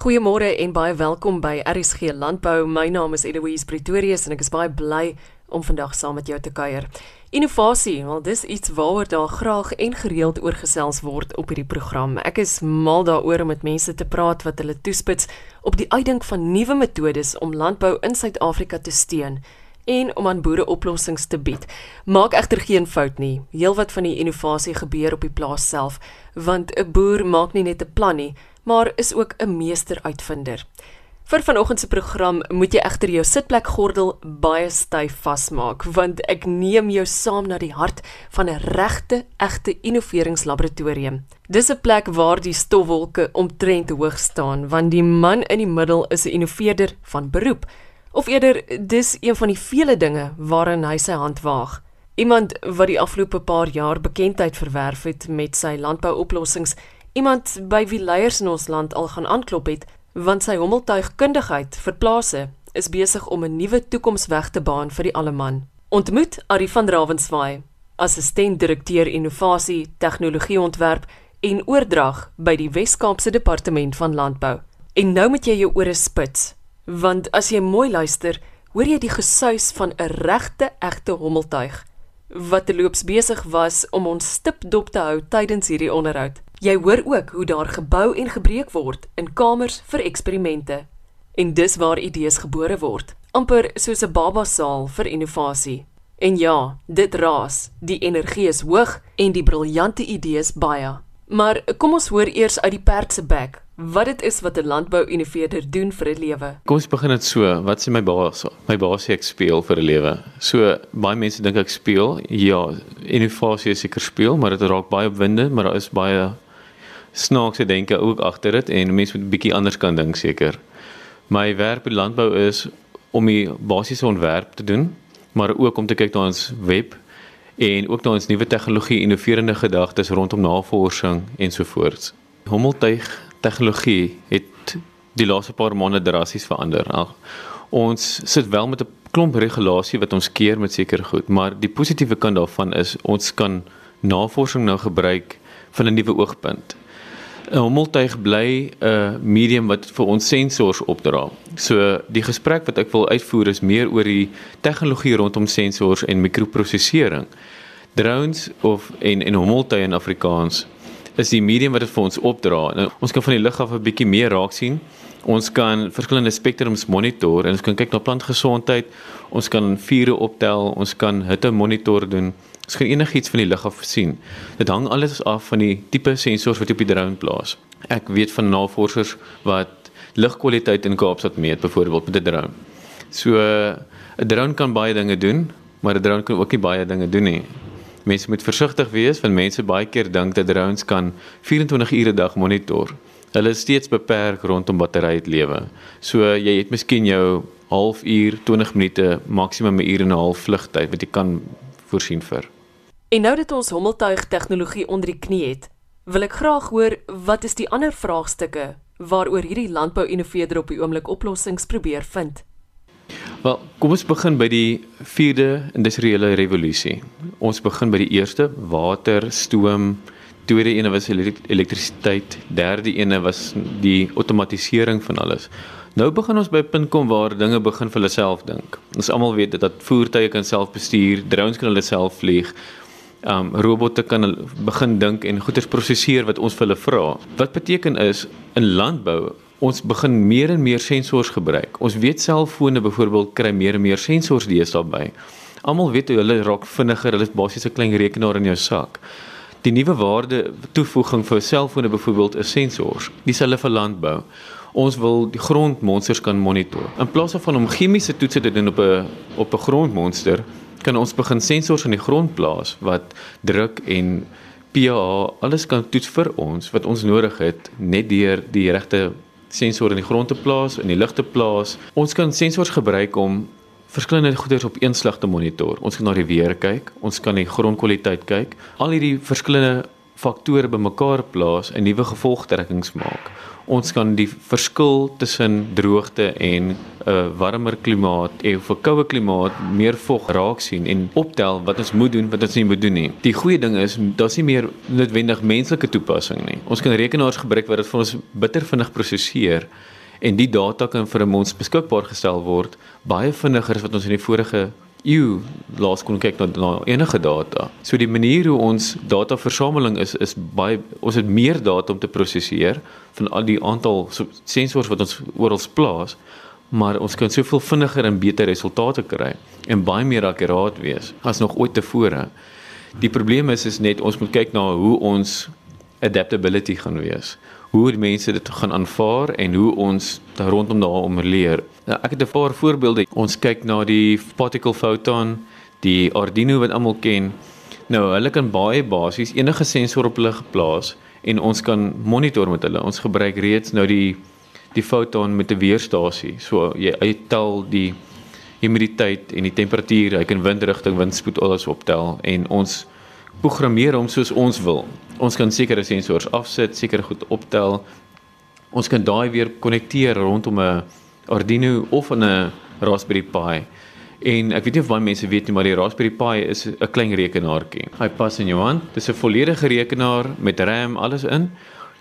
Goeiemôre en baie welkom by RSG Landbou. My naam is Eloise Pretorius en ek is baie bly om vandag saam met jou te kuier. Innovasie, wel dis iets waaroor daar graag en gereeld oor gesels word op hierdie program. Ek is mal daaroor om met mense te praat wat hulle toespits op die uitdink van nuwe metodes om landbou in Suid-Afrika te steun en om aan boere oplossings te bied. Maak egter geen fout nie. Heelwat van die innovasie gebeur op die plaas self, want 'n boer maak nie net 'n plan nie, maar is ook 'n meesteruitvinder. Vir vanoggend se program moet jy egter jou sitplekgordel baie styf vasmaak want ek neem jou saam na die hart van 'n regte, egte innoveringslaboratorium. Dis 'n plek waar die stofwolke omtrent hoog staan want die man in die middel is 'n innoveerder van beroep of eerder dis een van die vele dinge waarin hy sy hand waag. Iemand wat die afgelope paar jaar bekendheid verwerf het met sy landbouoplossings Iemand by wie leiers in ons land al gaan aanklop het, want sy hommeltuigkundigheid vir plase is besig om 'n nuwe toekomsweg te baan vir die alleman. Ontmoet Ari van Ravenswaai, assistent-direkteur innovasie, tegnologieontwerp en oordrag by die Wes-Kaapse Departement van Landbou. En nou moet jy jou ore spits, want as jy mooi luister, hoor jy die gesuis van 'n regte, egte hommeltuig wat terloops besig was om ons stipdop te hou tydens hierdie onderhoud. Jy hoor ook hoe daar gebou en gebreek word in kamers vir eksperimente. En dis waar idees gebore word, amper soos 'n babasaal vir innovasie. En ja, dit raas. Die energie is hoog en die briljante idees baie. Maar kom ons hoor eers uit die perd se bek wat dit is wat 'n landbou-innoveerder doen vir 'n lewe. Kom ons begin dit so. Wat sê my baas? My baas sê ek speel vir 'n lewe. So baie mense dink ek speel. Ja, innovasie is seker speel, maar dit raak baie opwindend, maar daar is baie snaakse denke ook agter dit en mense moet 'n bietjie anders kan dink seker. My werk by landbou is om die basiese ontwerp te doen, maar ook om te kyk na ons web en ook na ons nuwe tegnologie, innoverende gedagtes rondom navorsing ensovoorts. Hommeltuig tegnologie het die laaste paar maande drasties verander. Ag, ons sit wel met 'n klomp regulasie wat ons keer met seker goed, maar die positiewe kant daarvan is ons kan navorsing nou gebruik van 'n nuwe oogpunt. 'n hommeltuig bly 'n medium wat vir ons sensors opdra. So die gesprek wat ek wil uitvoer is meer oor die tegnologie rondom sensors en mikroprosesering. Drones of en en hommeltuie in Afrikaans is die medium wat dit vir ons opdra. Nou, ons kan van die lug af 'n bietjie meer raak sien. Ons kan verskillende spektrums monitor en ons kan kyk na plantgesondheid. Ons kan vure optel, ons kan hitte monitor doen. Ons kan enigiets van die lug af sien. Dit hang alles af van die tipe sensors wat jy op die drone plaas. Ek weet van navorsers wat lugkwaliteit in Kaapstad meet byvoorbeeld met 'n drone. So 'n drone kan baie dinge doen, maar 'n drone kan ook nie baie dinge doen nie. Mense moet versigtig wees want mense baie keer dink dat drones kan 24 ure 'n dag monitor. Hulle is steeds beperk rondom batterylewe. So jy het miskien jou halfuur, 20 minute, maksimum 'n uur en 'n half vlugtyd wat jy kan voorsien vir. En nou dat ons hommeltuig tegnologie onder die knie het, wil ek graag hoor wat is die ander vraagstukke waaroor hierdie landbou-innoveerder op die oomblik oplossings probeer vind. Wel, kom ons begin by die 4de industriële revolusie. Ons begin by die eerste water, stoom, tweede ene was elektrisiteit, derde ene was die outomatisering van alles. Nou begin ons by 'n punt kom waar dinge begin vir hulle self dink. Ons almal weet dat voertuie kan self bestuur, drones kan hulle self vlieg um robotte kan begin dink en goeders prosesseer wat ons vir hulle vra. Wat beteken is in landbou ons begin meer en meer sensors gebruik. Ons weet selfone byvoorbeeld kry meer en meer sensors deesdae by. Almal weet hulle raak vinniger, hulle is basies 'n klein rekenaar in jou sak. Die nuwe waarde toevoeging vir selfone byvoorbeeld is sensors. Dis hulle vir landbou. Ons wil die grondmonsters kan monitor. In plaas van om chemiese toetse te doen op 'n op 'n grondmonster, kan ons begin sensors in die grond plaas wat druk en pH alles kan toets vir ons wat ons nodig het net deur die regte sensor in die grond te plaas en die lug te plaas. Ons kan sensors gebruik om verskillende goeders op een slag te monitor. Ons kan na die weer kyk, ons kan die grondkwaliteit kyk. Al hierdie verskillende faktore bymekaar plaas en nuwe gevolgtrekkings maak. Ons kan die verskil tussen droogte en 'n uh, warmer klimaat en 'n koue klimaat meer vog raak sien en optel wat ons moet doen wat ons nie moet doen nie. Die goeie ding is daar's nie meer noodwendig menslike toepassing nie. Ons kan rekenaars gebruik wat dit vir ons bitter vinnig prosesseer en die data kan vir ons beskikbaar gestel word baie vinniger as wat ons in die vorige eeu laas kon kyk na, na enige data. So die manier hoe ons dataversameling is is baie ons het meer data om te prosesseer van al die aantal so, sensors wat ons oral plaas, maar ons kan soveel vinniger en beter resultate kry en baie meer akkuraat wees as nog ooit tevore. Die probleem is is net ons moet kyk na hoe ons adaptability gaan wees hoe mense dit gaan aanvaar en hoe ons rondom daaroor leer. Nou, ek het 'n paar voorbeelde. Ons kyk na die particle photon, die Arduino wat almal ken. Nou, hulle kan baie basies enige sensor op hulle geplaas en ons kan monitor met hulle. Ons gebruik reeds nou die die foton met 'n weerstasie. So jy uittel die humiditeit en die temperatuur, hy kan windrigting, windspoed alles optel en ons programmeer hom soos ons wil. Ons kan sekere sensors afsit, sekere goed optel. Ons kan daai weer konnekteer rondom 'n Arduino of 'n Raspberry Pi. En ek weet nie of baie mense weet nie, maar die Raspberry Pi is 'n klein rekenaartjie. Hy pas in jou hand. Dis 'n volledige rekenaar met RAM, alles in.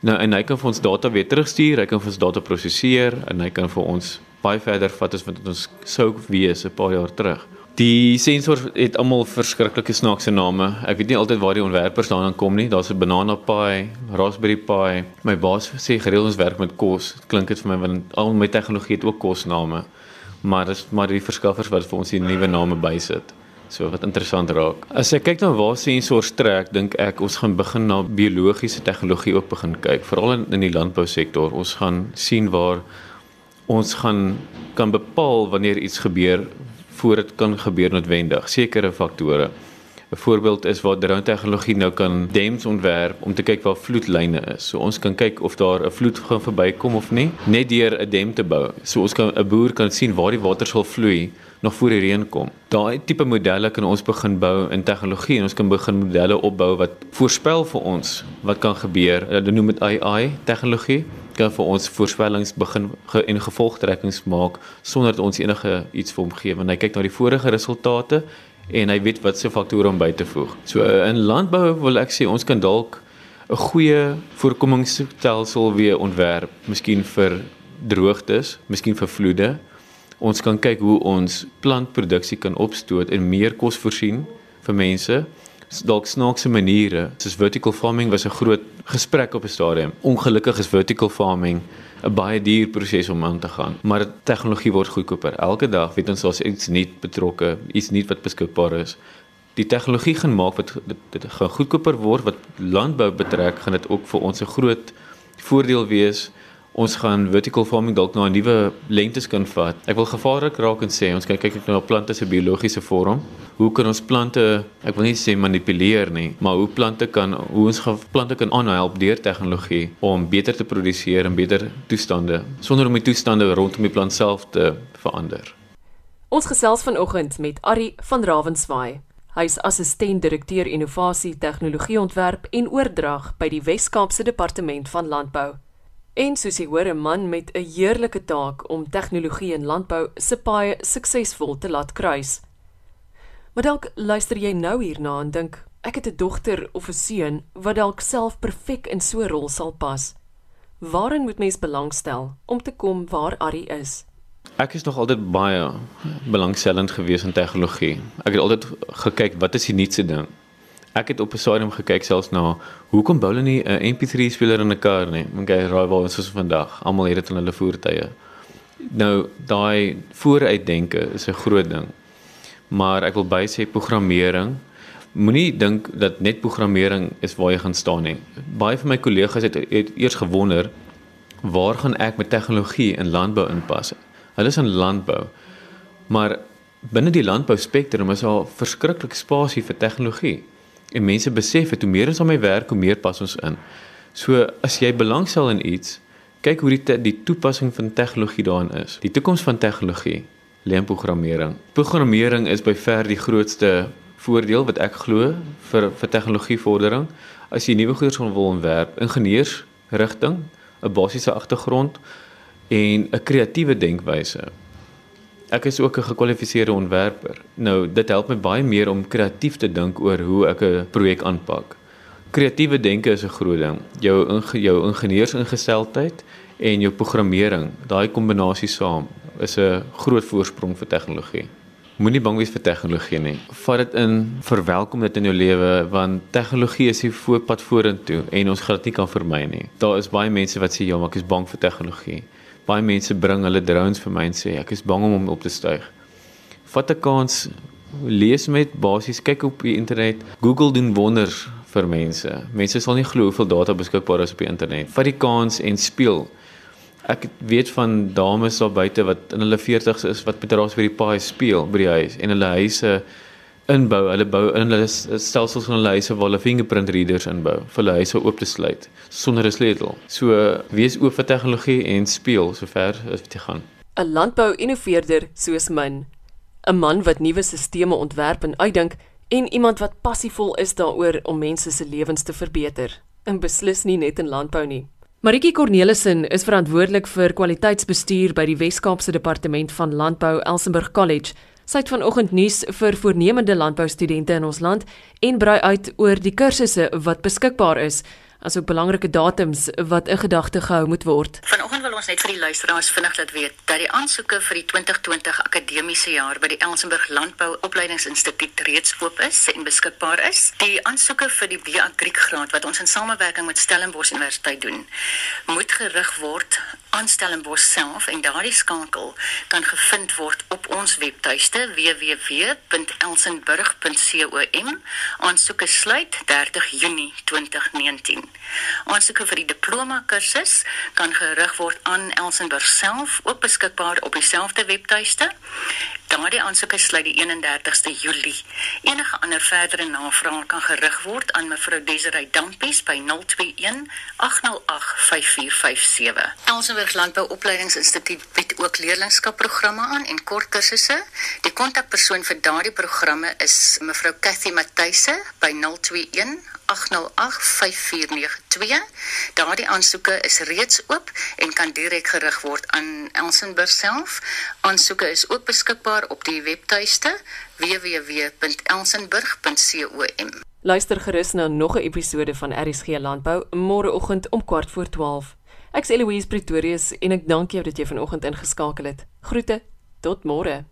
Nou en hy kan vir ons data weer terugstuur, hy kan vir ons data prosesseer en hy kan vir ons baie verder vat as wat ons sou wees 'n paar jaar terug. Die sensors het almal verskriklike snaakse name. Ek weet nie altyd waar die ontwerpers daaraan kom nie. Daar's 'n banana pie, raspberry pie. My baas sê gereeld ons werk met kos. Klink dit vir my want al my tegnologie het ook kosname. Maar dis maar die verskaffers wat vir ons die nuwe name bysit. So wat interessant raak. As ek kyk na waar sensors trek, dink ek ons gaan begin na biologiese tegnologie ook begin kyk, veral in, in die landbousektor. Ons gaan sien waar ons gaan kan bepaal wanneer iets gebeur voor dit kan gebeur noodwendig sekere faktore 'n voorbeeld is waar drone tegnologie nou kan dams ontwerp om te kyk waar vloedlyne is. So ons kan kyk of daar 'n vloed gaan verbykom of nie, net deur 'n dam te bou. So ons kan 'n boer kan sien waar die water sal vloei nog voor die reën kom. Daai tipe modelle kan ons begin bou in tegnologie en ons kan begin modelle opbou wat voorspel vir ons wat kan gebeur. Hulle noem dit AI tegnologie kan vir ons voorspellings begin ge en gevolgtrekkings maak sonder dat ons enige iets vir hom gee want hy kyk na die vorige resultate en hy weet wat se faktore om by te voeg. So in landbou wil ek sê ons kan dalk 'n goeie voorkomingsstelsel weer ontwerp, miskien vir droogtes, miskien vir vloede. Ons kan kyk hoe ons plantproduksie kan opstoot en meer kos voorsien vir mense dalk snaakse maniere. Soos vertical farming was 'n groot gesprek op 'n stadium. Ongelukkig is vertical farming 'n baie duur proses om aan te gaan, maar tegnologie word goedkoper. Elke dag weet ons daar's iets nuut betrokke, iets nuut wat beskikbaar is. Die tegnologie gaan maak wat dit, dit gaan goedkoper word wat landbou betrek, gaan dit ook vir ons 'n groot voordeel wees ons gaan vertical farming dalk na 'n nuwe lengtes kan vat. Ek wil gevaarlik raak en sê ons kyk kyk na plante se biologiese vorm. Hoe kan ons plante, ek wil nie sê manipuleer nie, maar hoe plante kan hoe ons plante kan aanhelp deur tegnologie om beter te produseer en beter toestande sonder om die toestande rondom die plant self te verander. Ons gesels vanoggend met Ari van Ravenswaai. Hy is assistent direkteur innovasie, tegnologieontwerp en oordrag by die Wes-Kaapse Departement van Landbou. En soos jy hoor 'n man met 'n heerlike taak om tegnologie en landbou se paai suksesvol te laat kruis. Maar dalk luister jy nou hierna en dink ek het 'n dogter of 'n seun wat dalk self perfek in so 'n rol sal pas. Waarin moet mens belangstel om te kom waar Ari is? Ek is nog altyd baie belangstellend gewees in tegnologie. Ek het altyd gekyk wat is die nuutste ding ek het op 'n stadium gekyk selfs na hoekom bou hulle nie 'n MP3 speler in 'n kar nie. Okay, raai waar ons is vandag. Almal het dit in hulle voertuie. Nou daai vooruitdenke is 'n groot ding. Maar ek wil by sê programmering moenie dink dat net programmering is waar jy gaan staan nie. Baie van my kollegas het, het eers gewonder waar gaan ek met tegnologie in landbou inpas? Hulle is in landbou. Maar binne die landbou spektrum is daar verskriklik spasie vir tegnologie en mense besef het hoe meer ons aan my werk, hoe meer pas ons in. So as jy belangstel in iets, kyk hoe die die toepassing van tegnologie daarin is. Die toekoms van tegnologie lê in programmering. Programmering is by ver die grootste voordeel wat ek glo vir vir tegnologievordering. as jy nuwe goederes wil ontwerp, ingenieursrigting, 'n basiese agtergrond en 'n kreatiewe denkwyse. Ek is ook 'n gekwalifiseerde ontwerper. Nou, dit help my baie meer om kreatief te dink oor hoe ek 'n projek aanpak. Kreatiewe denke is 'n groot ding. Jou jou ingenieursingesteldheid en jou programmering, daai kombinasie saam is 'n groot voorsprong vir tegnologie. Moenie bang wees vir tegnologie nie. Vat dit in, verwelkom dit in jou lewe want tegnologie is die voorpad vorentoe en ons gaan dit nie kan vermy nie. Daar is baie mense wat sê ja, maar ek is bang vir tegnologie. Baie mense bring hulle drones vir my en sê ek is bang om hom op te styg. Vat 'n kans, lees met basies, kyk op die internet. Google doen wonders vir mense. Mense sal nie glo hoeveel data beskikbaar is op die internet. Vat die kans en speel. Ek weet van dames daar buite wat in hulle 40's is wat met Raspberry Pi speel by die huis en hulle huise inbou. Hulle bou in hulle stelsels van hulle huise waar hulle fingerprint readers inbou vir hulle huise oop te sluit sonder 'n sleutel. So wees oop vir tegnologie en speel sover as wat jy gaan. 'n Landbou-innoveerder soos min, 'n man wat nuwe stelsels ontwerp en uitdink en iemand wat passievol is daaroor om mense se lewens te verbeter. En beslis nie net in landbou nie. Maritjie Cornelissen is verantwoordelik vir kwaliteitsbestuur by die Wes-Kaapse Departement van Landbou Elsenburg College. Sy het vanoggend nuus vir voornemende landboustudente in ons land en brei uit oor die kursusse wat beskikbaar is asook belangrike datums wat in gedagte gehou moet word. Vanoggend wil ons net vir die luisteraars vinnig laat weet dat die aansoeke vir die 2020 akademiese jaar by die Elsenburg Landbou Opleidingsinstituut reeds oop is en beskikbaar is. Die aansoeke vir die B-agriek graad wat ons in samewerking met Stellenbosch Universiteit doen, moet gerig word aan Stellenbosch self en daardie skakel kan gevind word op ons webtuiste www.elsenburg.com. Aansoeke sluit 30 Junie 2019. Aansoeke vir die diploma kursus kan gerig word aan Elsenburg self, ook beskikbaar op dieselfde webtuiste. Daardie aansoeke sluit die 31ste Julie. Enige ander verdere navrae kan gerig word aan mevrou Desiree Dampies by 021 808 5457. Elsenburg Landbou Opleidingsinstituut bied ook leerlingskapprogramme aan en kort kursusse. Die kontakpersoon vir daardie programme is mevrou Cathy Matthyse by 021 08005492. Daardie aansoeke is reeds oop en kan direk gerig word aan Elsenburg self. Aansoeke is ook beskikbaar op die webtuiste www.elsenburg.com. Luister gerus na nog 'n episode van RSG Landbou môreoggend om 14:12. Ek's Eloise Pretorius en ek dank jou dat jy vanoggend ingeskakel het. Groete, tot môre.